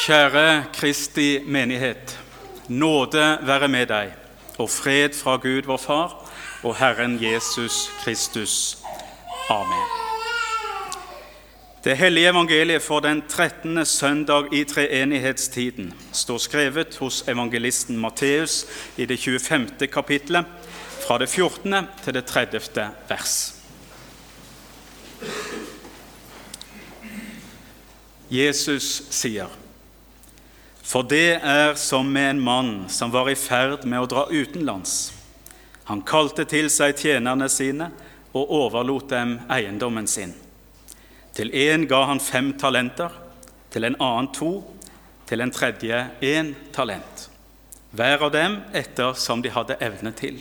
Kjære Kristi menighet. Nåde være med deg, og fred fra Gud vår Far og Herren Jesus Kristus. Amen. Det hellige evangeliet for den 13. søndag i treenighetstiden står skrevet hos evangelisten Matteus i det 25. kapittelet, fra det 14. til det 30. vers. Jesus sier, For det er som med en mann som var i ferd med å dra utenlands. Han kalte til seg tjenerne sine og overlot dem eiendommen sin. Til én ga han fem talenter, til en annen to, til en tredje én talent. Hver av dem etter som de hadde evne til.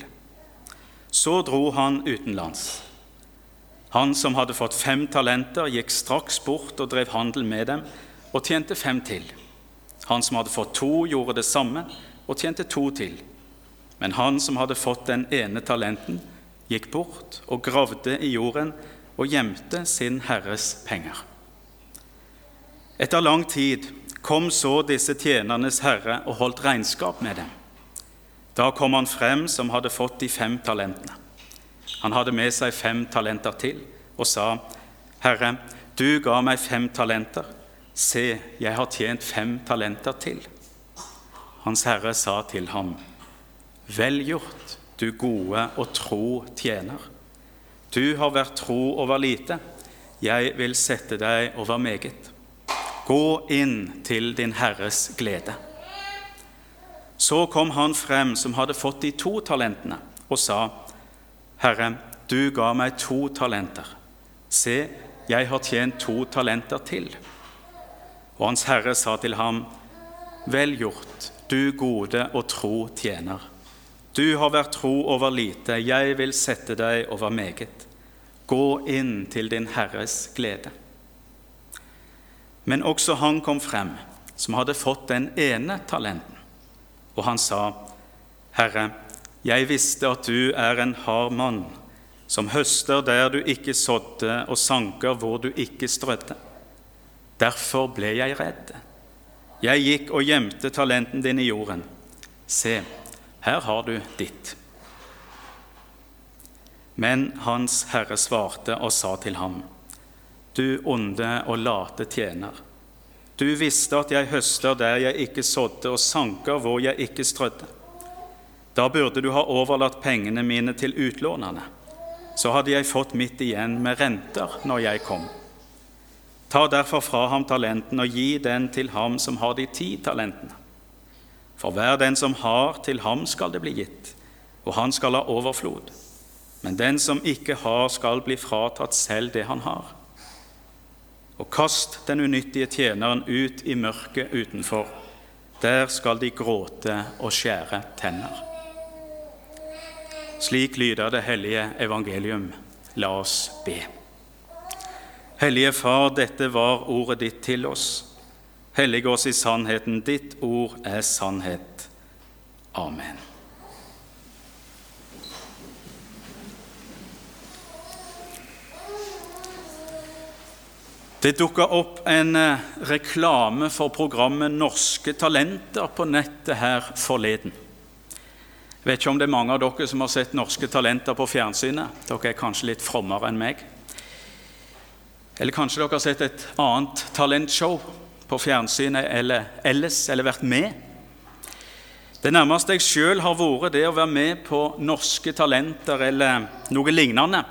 Så dro han utenlands. Han som hadde fått fem talenter, gikk straks bort og drev handel med dem og tjente fem til. Han som hadde fått to, gjorde det samme og tjente to til. Men han som hadde fått den ene talenten, gikk bort og gravde i jorden og gjemte sin herres penger. Etter lang tid kom så disse tjenernes herre og holdt regnskap med dem. Da kom han frem som hadde fått de fem talentene. Han hadde med seg fem talenter til og sa, 'Herre, du ga meg fem talenter.' Se, jeg har tjent fem talenter til. Hans herre sa til ham, Vel gjort, du gode og tro tjener. Du har vært tro over lite, jeg vil sette deg over meget. Gå inn til din herres glede. Så kom han frem som hadde fått de to talentene, og sa, Herre, du ga meg to talenter. Se, jeg har tjent to talenter til. Og Hans Herre sa til ham, Vel gjort, du gode og tro tjener. Du har vært tro over lite, jeg vil sette deg over meget. Gå inn til din Herres glede. Men også han kom frem, som hadde fått den ene talenten. Og han sa, Herre, jeg visste at du er en hard mann, som høster der du ikke sådde, og sanker hvor du ikke strødde. Derfor ble jeg redd. Jeg gikk og gjemte talenten din i jorden. Se, her har du ditt. Men Hans Herre svarte og sa til ham, Du onde og late tjener. Du visste at jeg høster der jeg ikke sådde, og sanker hvor jeg ikke strødde. Da burde du ha overlatt pengene mine til utlånerne. Så hadde jeg fått mitt igjen med renter når jeg kom. Ta derfor fra ham talenten og gi den til ham som har de ti talentene. For hver den som har, til ham skal det bli gitt, og han skal ha overflod. Men den som ikke har, skal bli fratatt selv det han har. Og kast den unyttige tjeneren ut i mørket utenfor. Der skal de gråte og skjære tenner. Slik lyder det hellige evangelium. La oss be. Hellige Far, dette var ordet ditt til oss. Hellige oss i sannheten. Ditt ord er sannhet. Amen. Det dukka opp en eh, reklame for programmet Norske talenter på nettet her forleden. Jeg vet ikke om det er mange av dere som har sett Norske talenter på fjernsynet. Dere er kanskje litt frommere enn meg. Eller kanskje dere har sett et annet talentshow på fjernsynet eller ellers, eller vært med. Det nærmeste jeg sjøl har vært det å være med på Norske Talenter eller noe lignende,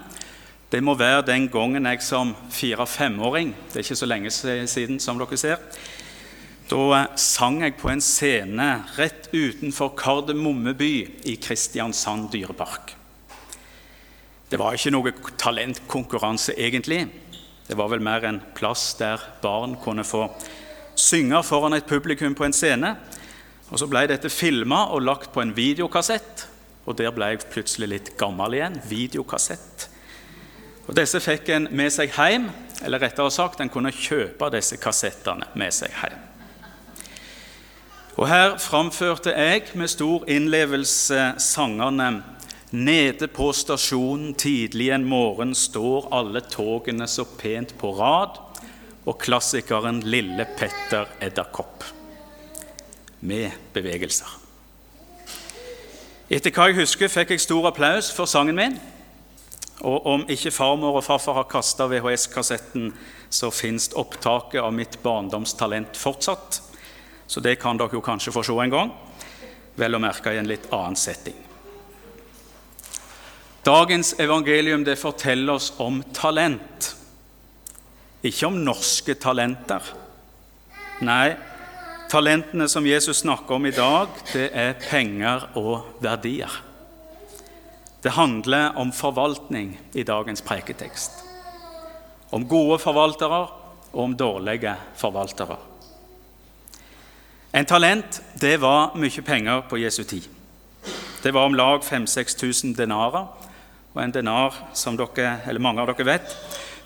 det må være den gangen jeg som fire-femåring Det er ikke så lenge siden, som dere ser. Da eh, sang jeg på en scene rett utenfor Kardemomme by i Kristiansand dyrepark. Det var ikke noe talentkonkurranse, egentlig. Det var vel mer en plass der barn kunne få synge foran et publikum på en scene. Og Så ble dette filma og lagt på en videokassett. Og der ble jeg plutselig litt gammel igjen. Videokassett. Og Disse fikk en med seg hjem, eller rettere sagt, en kunne kjøpe disse kassettene med seg hjem. Og Her framførte jeg med stor innlevelse sangerne Nede på stasjonen tidlig en morgen står alle togene så pent på rad, og klassikeren Lille Petter Edderkopp. med bevegelser. Etter hva jeg husker, fikk jeg stor applaus for sangen min. Og om ikke farmor og farfar har kasta VHS-kassetten, så fins opptaket av mitt barndomstalent fortsatt. Så det kan dere jo kanskje få se en gang, vel å merke i en litt annen setting. Dagens evangelium det forteller oss om talent. Ikke om norske talenter. Nei, talentene som Jesus snakker om i dag, det er penger og verdier. Det handler om forvaltning i dagens preketekst. Om gode forvaltere og om dårlige forvaltere. En talent det var mye penger på Jesu tid. Det var om lag 5000-6000 denarer. Og en denar, som dere, eller mange av dere vet,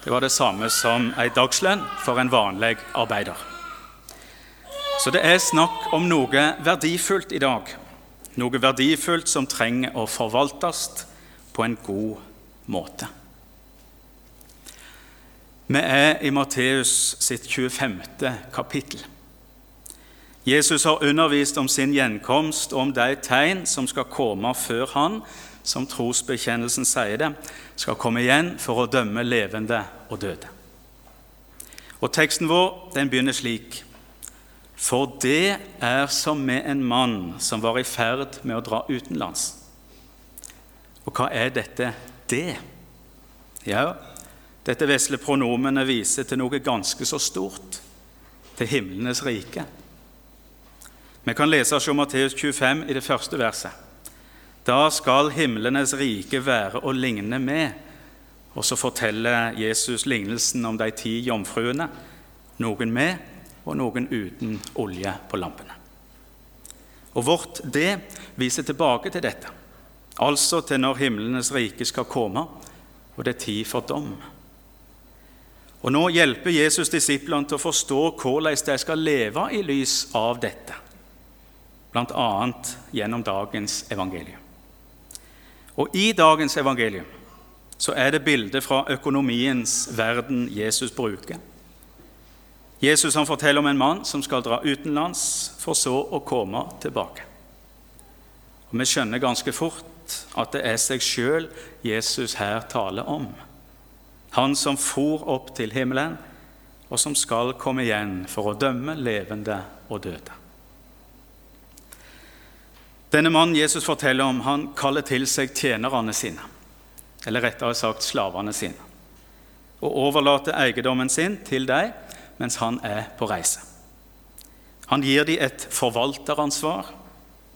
det var det samme som ei dagslønn for en vanlig arbeider. Så det er snakk om noe verdifullt i dag noe verdifullt som trenger å forvaltes på en god måte. Vi er i Matteus sitt 25. kapittel. Jesus har undervist om sin gjenkomst og om de tegn som skal komme før han, som trosbekjennelsen sier det, skal komme igjen for å dømme levende og døde. Og Teksten vår den begynner slik for det er som med en mann som var i ferd med å dra utenlands. Og hva er dette det? Ja, dette vesle pronomenet viser til noe ganske så stort, til himlenes rike. Vi kan lese hos Matteus 25 i det første verset. Da skal himlenes rike være å ligne med. Og så forteller Jesus lignelsen om de ti jomfruene. Noen med og noen uten olje på lampene. Og Vårt det viser tilbake til dette, altså til når himlenes rike skal komme, og det er tid for dom. Og Nå hjelper Jesus disiplene til å forstå hvordan de skal leve i lys av dette, bl.a. gjennom dagens evangelium. Og I dagens evangelium så er det bildet fra økonomiens verden Jesus bruker. Jesus han forteller om en mann som skal dra utenlands, for så å komme tilbake. Og Vi skjønner ganske fort at det er seg sjøl Jesus her taler om. Han som for opp til himmelen, og som skal komme igjen for å dømme levende og døde. Denne mannen Jesus forteller om, han kaller til seg tjenerne sine, eller rettere sagt slavene sine, og overlater eiendommen sin til dem mens han er på reise. Han gir dem et forvalteransvar.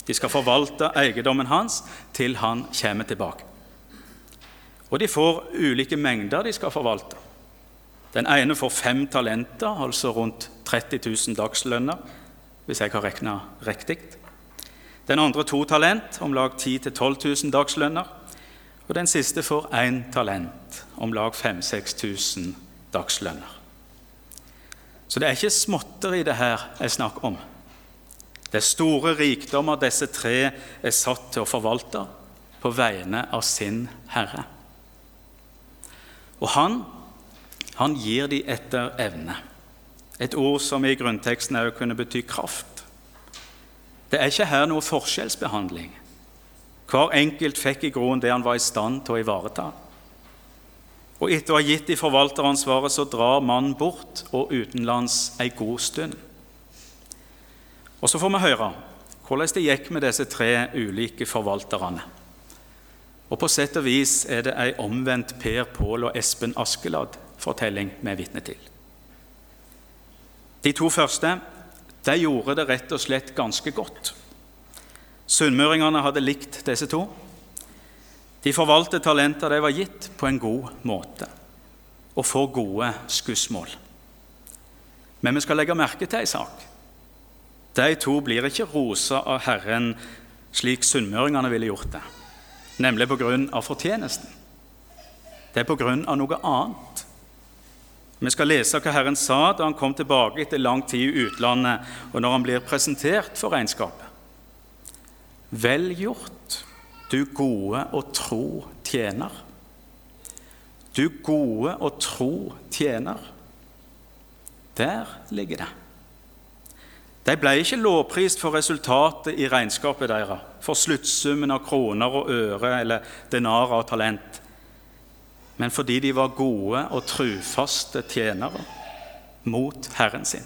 De skal forvalte eiendommen hans til han kommer tilbake. Og de får ulike mengder de skal forvalte. Den ene får fem talenter, altså rundt 30 000 dagslønner, hvis jeg har regna riktig. Den andre to talent, om lag 10 000-12 000 dagslønner. Og den siste får én talent, om lag 5000-6000 dagslønner. Så det er ikke småtteri det her er snakk om. Det er store rikdommer disse tre er satt til å forvalte på vegne av sin Herre. Og han, han gir de etter evne. Et ord som i grunnteksten også kunne bety kraft. Det er ikke her noe forskjellsbehandling. Hver enkelt fikk i groen det han var i stand til å ivareta. Og etter å ha gitt de forvalteransvaret, så drar mannen bort og utenlands ei god stund. Og Så får vi høre hvordan det gikk med disse tre ulike forvalterne. Og På sett og vis er det ei omvendt Per Pål og Espen Askeladd-fortelling vi er vitne til. De to første de gjorde det rett og slett ganske godt. Sunnmøringene hadde likt disse to. De forvalter talenter de var gitt, på en god måte og får gode skussmål. Men vi skal legge merke til ei sak. De to blir ikke rosa av Herren slik sunnmøringene ville gjort det, nemlig pga. fortjenesten. Det er pga. noe annet. Vi skal lese hva Herren sa da han kom tilbake etter lang tid i utlandet, og når han blir presentert for regnskapet. Vel gjort, du gode og tro tjener. Du gode og tro tjener. Der ligger det. De ble ikke lovprist for resultatet i regnskapet deres, for sluttsummen av kroner og øre eller denarer og talent, men fordi de var gode og trufaste tjenere mot Herren sin.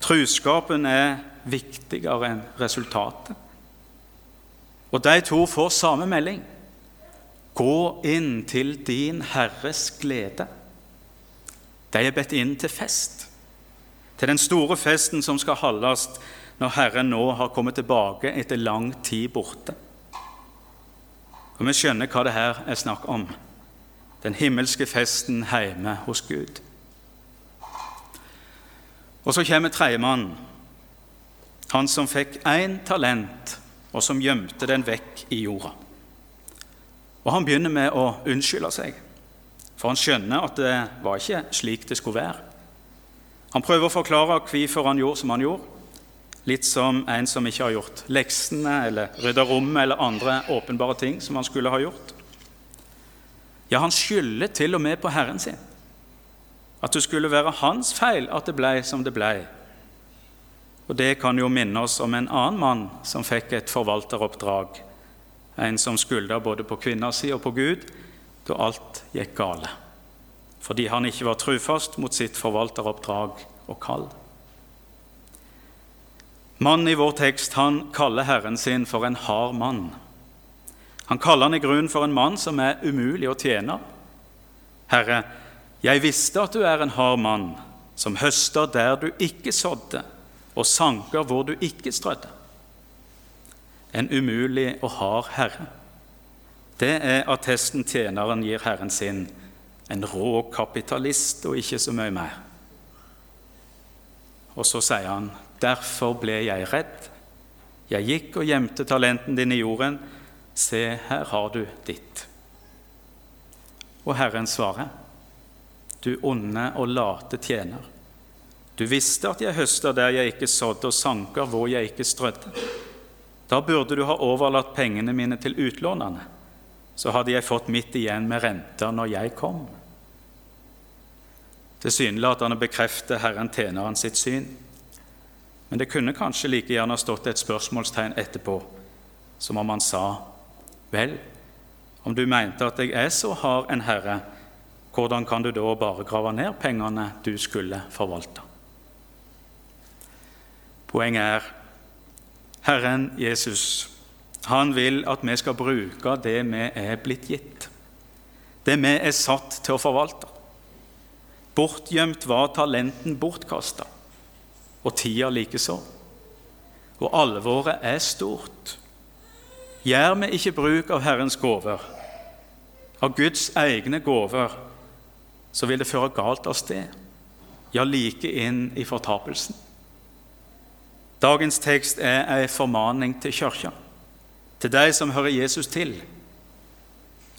Truskapen er viktigere enn resultatet. Og de to får samme melding. Gå inn til din Herres glede. De er bedt inn til fest, til den store festen som skal holdes når Herren nå har kommet tilbake etter lang tid borte. Og Vi skjønner hva det her er snakk om den himmelske festen hjemme hos Gud. Og så kommer tredjemannen, han som fikk én talent, og som gjemte den vekk i jorda. Og Han begynner med å unnskylde seg, for han skjønner at det var ikke slik det skulle være. Han prøver å forklare hvorfor han gjorde som han gjorde, litt som en som ikke har gjort leksene eller rydda rommet eller andre åpenbare ting som han skulle ha gjort. Ja, han skylder til og med på Herren sin. At det skulle være hans feil at det ble som det ble. Og Det kan jo minne oss om en annen mann som fikk et forvalteroppdrag. En som skylda både på kvinna si og på Gud da alt gikk gale. Fordi han ikke var trufast mot sitt forvalteroppdrag og kall. Mannen i vår tekst han kaller Herren sin for en hard mann. Han kaller han i grunnen for en mann som er umulig å tjene. Herre, jeg visste at du er en hard mann, som høster der du ikke sådde, og sanker hvor du ikke strødde. En umulig og hard herre. Det er attesten tjeneren gir herren sin, en rå kapitalist og ikke så mye mer. Og så sier han, 'Derfor ble jeg redd.' Jeg gikk og gjemte talenten din i jorden, Se, her har du ditt. Og Herren svarer, Du onde og late tjener. Du visste at jeg høster der jeg ikke sådde, og sanker hvor jeg ikke strødde. Da burde du ha overlatt pengene mine til utlånerne. Så hadde jeg fått mitt igjen med renter når jeg kom. Tilsynelatende bekrefter Herren tjeneren sitt syn. Men det kunne kanskje like gjerne stått et spørsmålstegn etterpå, som om han sa Vel, om du mente at jeg er så hard en herre, hvordan kan du da bare grave ned pengene du skulle forvalte? Poenget er Herren Jesus han vil at vi skal bruke det vi er blitt gitt, det vi er satt til å forvalte. Bortgjemt var talenten bortkasta, og tida likeså. Og alvoret er stort. Gjør vi ikke bruk av Herrens gaver, av Guds egne gaver, så vil det føre galt av sted, ja, like inn i fortapelsen. Dagens tekst er en formaning til kirka, til de som hører Jesus til.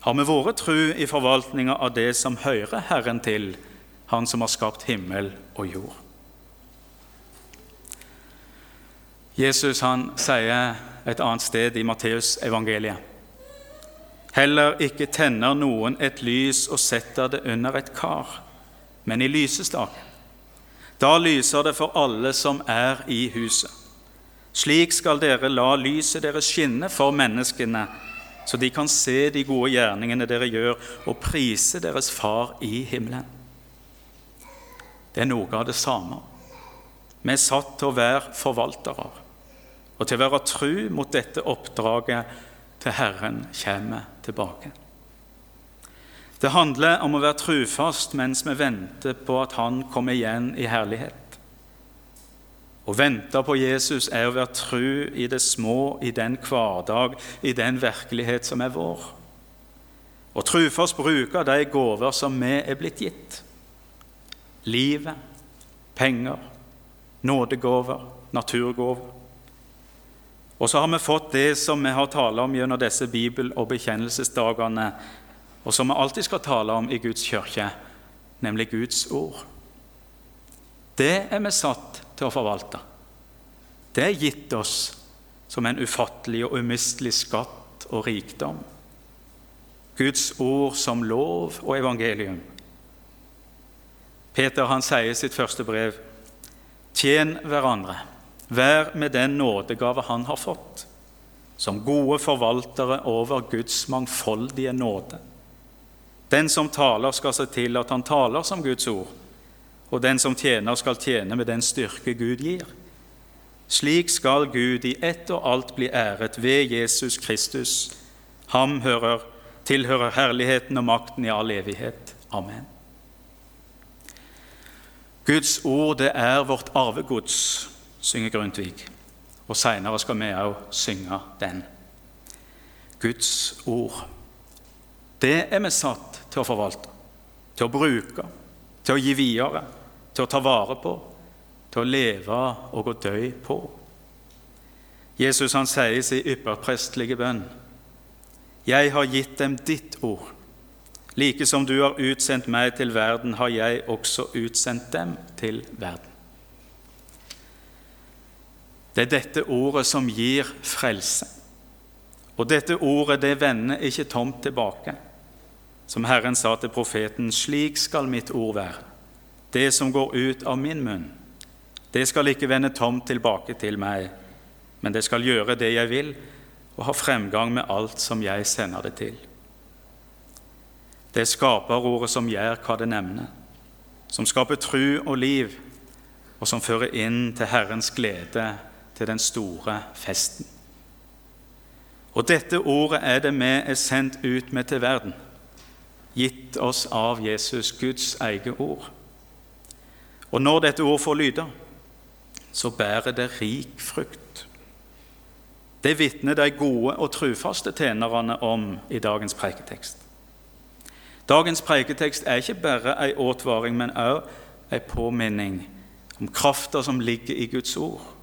Har vi vært tru i forvaltninga av det som hører Herren til, Han som har skapt himmel og jord? Jesus han sier et annet sted i Matteusevangeliet. Heller ikke tenner noen et lys og setter det under et kar, men i lysestaken. Da lyser det for alle som er i huset. Slik skal dere la lyset deres skinne for menneskene, så de kan se de gode gjerningene dere gjør, og prise deres Far i himmelen. Det er noe av det samme. Vi er satt til å være forvaltere og til å være tru mot dette oppdraget til Herren kommer tilbake. Det handler om å være trufast mens vi venter på at Han kommer igjen i herlighet. Å vente på Jesus er å være tru i det små, i den hverdag, i den virkelighet som er vår. Og trufast bruke de gaver som vi er blitt gitt. Livet, penger, nådegaver, naturgaver. Og så har vi fått det som vi har talt om gjennom disse bibel- og bekjennelsesdagene, og som vi alltid skal tale om i Guds kirke, nemlig Guds ord. Det er vi satt til å forvalte. Det er gitt oss som en ufattelig og umistelig skatt og rikdom. Guds ord som lov og evangelium. Peter han sier i sitt første brev.: Tjen hverandre. Vær med den nådegave han har fått, som gode forvaltere over Guds mangfoldige nåde. Den som taler, skal se til at han taler som Guds ord, og den som tjener, skal tjene med den styrke Gud gir. Slik skal Gud i ett og alt bli æret ved Jesus Kristus. Ham hører, tilhører herligheten og makten i all evighet. Amen. Guds ord, det er vårt arvegods, synger Grundtvig. Og seinere skal vi òg synge den. Guds ord. Det er vi satt til å forvalte, til å bruke, til å gi videre, til å ta vare på, til å leve og å dø på. Jesus han sier i sin ypperprestlige bønn.: Jeg har gitt dem ditt ord. Like som du har utsendt meg til verden, har jeg også utsendt dem til verden. Det er dette ordet som gir frelse. Og dette ordet det vender ikke tomt tilbake. Som Herren sa til profeten, slik skal mitt ord være. Det som går ut av min munn, det skal ikke vende tomt tilbake til meg, men det skal gjøre det jeg vil, og ha fremgang med alt som jeg sender det til. Det er skaperordet som gjør hva det nevner, som skaper tru og liv, og som fører inn til Herrens glede, til den store festen. Og dette ordet er det vi er sendt ut med til verden gitt oss av Jesus, Guds eget ord. Og når dette ord får lyde, så bærer det rik frukt. Det vitner de gode og trufaste tjenerne om i dagens preiketekst. Dagens preiketekst er ikke bare en advaring, men også en påminning om krafta som ligger i Guds ord,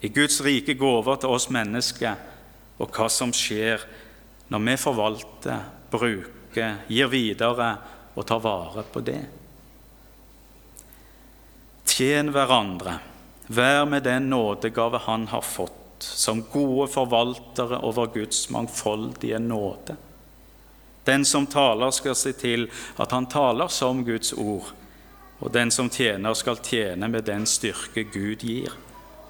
i Guds rike gaver til oss mennesker, og hva som skjer når vi forvalter, bruker gir videre og tar vare på det. Tjen hverandre, vær med den nådegave Han har fått, som gode forvaltere over Guds mangfoldige nåde. Den som taler, skal se til at han taler som Guds ord, og den som tjener, skal tjene med den styrke Gud gir,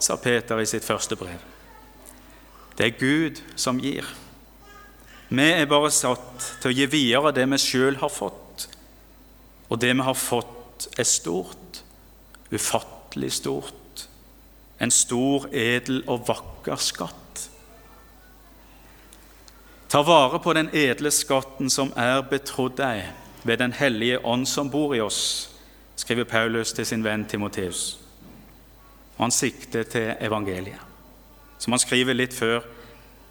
sa Peter i sitt første brev. Det er Gud som gir. Vi er bare satt til å gi videre det vi sjøl har fått. Og det vi har fått, er stort, ufattelig stort. En stor, edel og vakker skatt. Ta vare på den edle skatten som er betrodd deg ved Den hellige ånd som bor i oss, skriver Paulus til sin venn Timoteus. Og han sikter til evangeliet, som han skriver litt før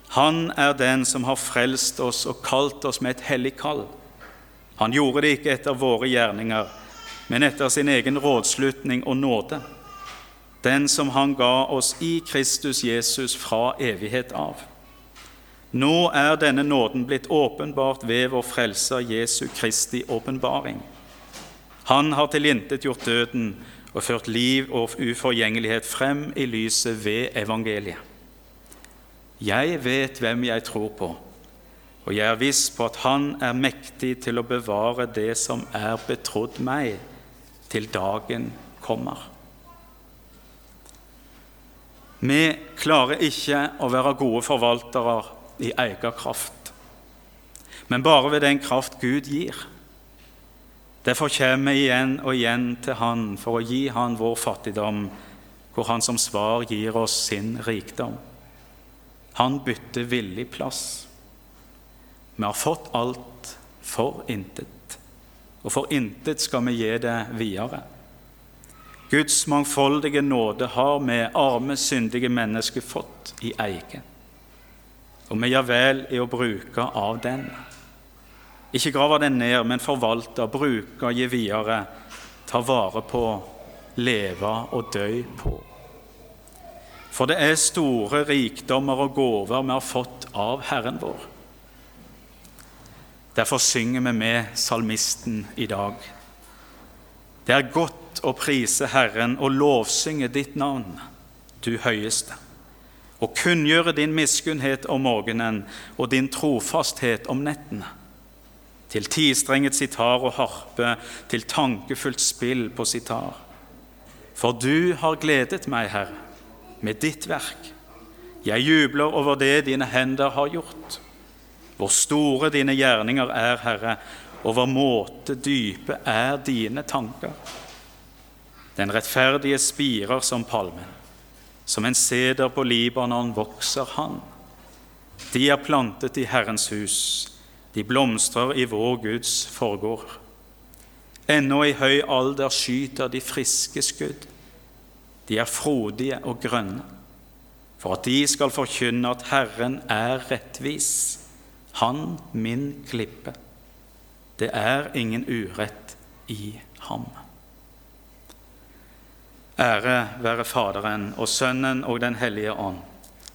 han er den som har frelst oss og kalt oss med et hellig kall. Han gjorde det ikke etter våre gjerninger, men etter sin egen rådslutning og nåde, den som han ga oss i Kristus Jesus fra evighet av. Nå er denne nåden blitt åpenbart ved vår Frelser Jesu Kristi åpenbaring. Han har tilintetgjort døden og ført liv og uforgjengelighet frem i lyset ved evangeliet. Jeg vet hvem jeg tror på, og jeg er viss på at Han er mektig til å bevare det som er betrodd meg, til dagen kommer. Vi klarer ikke å være gode forvaltere i egen kraft, men bare ved den kraft Gud gir. Derfor kommer vi igjen og igjen til Han for å gi Han vår fattigdom, hvor Han som svar gir oss sin rikdom. Han bytter villig plass. Vi har fått alt for intet, og for intet skal vi gi det videre. Guds mangfoldige nåde har vi arme, syndige mennesker fått i eie. Og vi gjør vel i å bruke av den. Ikke grave den ned, men forvalte, bruke, gi videre, ta vare på, leve og dø på. For det er store rikdommer og gaver vi har fått av Herren vår. Derfor synger vi med salmisten i dag. Det er godt å prise Herren og lovsynge ditt navn, du høyeste, og kunngjøre din miskunnhet om morgenen og din trofasthet om nettene. Til tistrenget sitar og harpe, til tankefullt spill på sitar For du har gledet meg, Herre, med ditt verk. Jeg jubler over det dine hender har gjort. Hvor store dine gjerninger er, Herre, og hvor måte dype er dine tanker. Den rettferdige spirer som palmen. Som en seder på Libanon vokser han. De er plantet i Herrens hus, de blomstrer i vår Guds forgård. Ennå i høy alder skyter de friske skudd. De er frodige og grønne, for at de skal forkynne at Herren er rettvis, Han min klippe. Det er ingen urett i ham. Ære være Faderen og Sønnen og Den hellige ånd,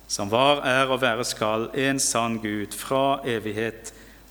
som var, er og være skal en sann Gud fra evighet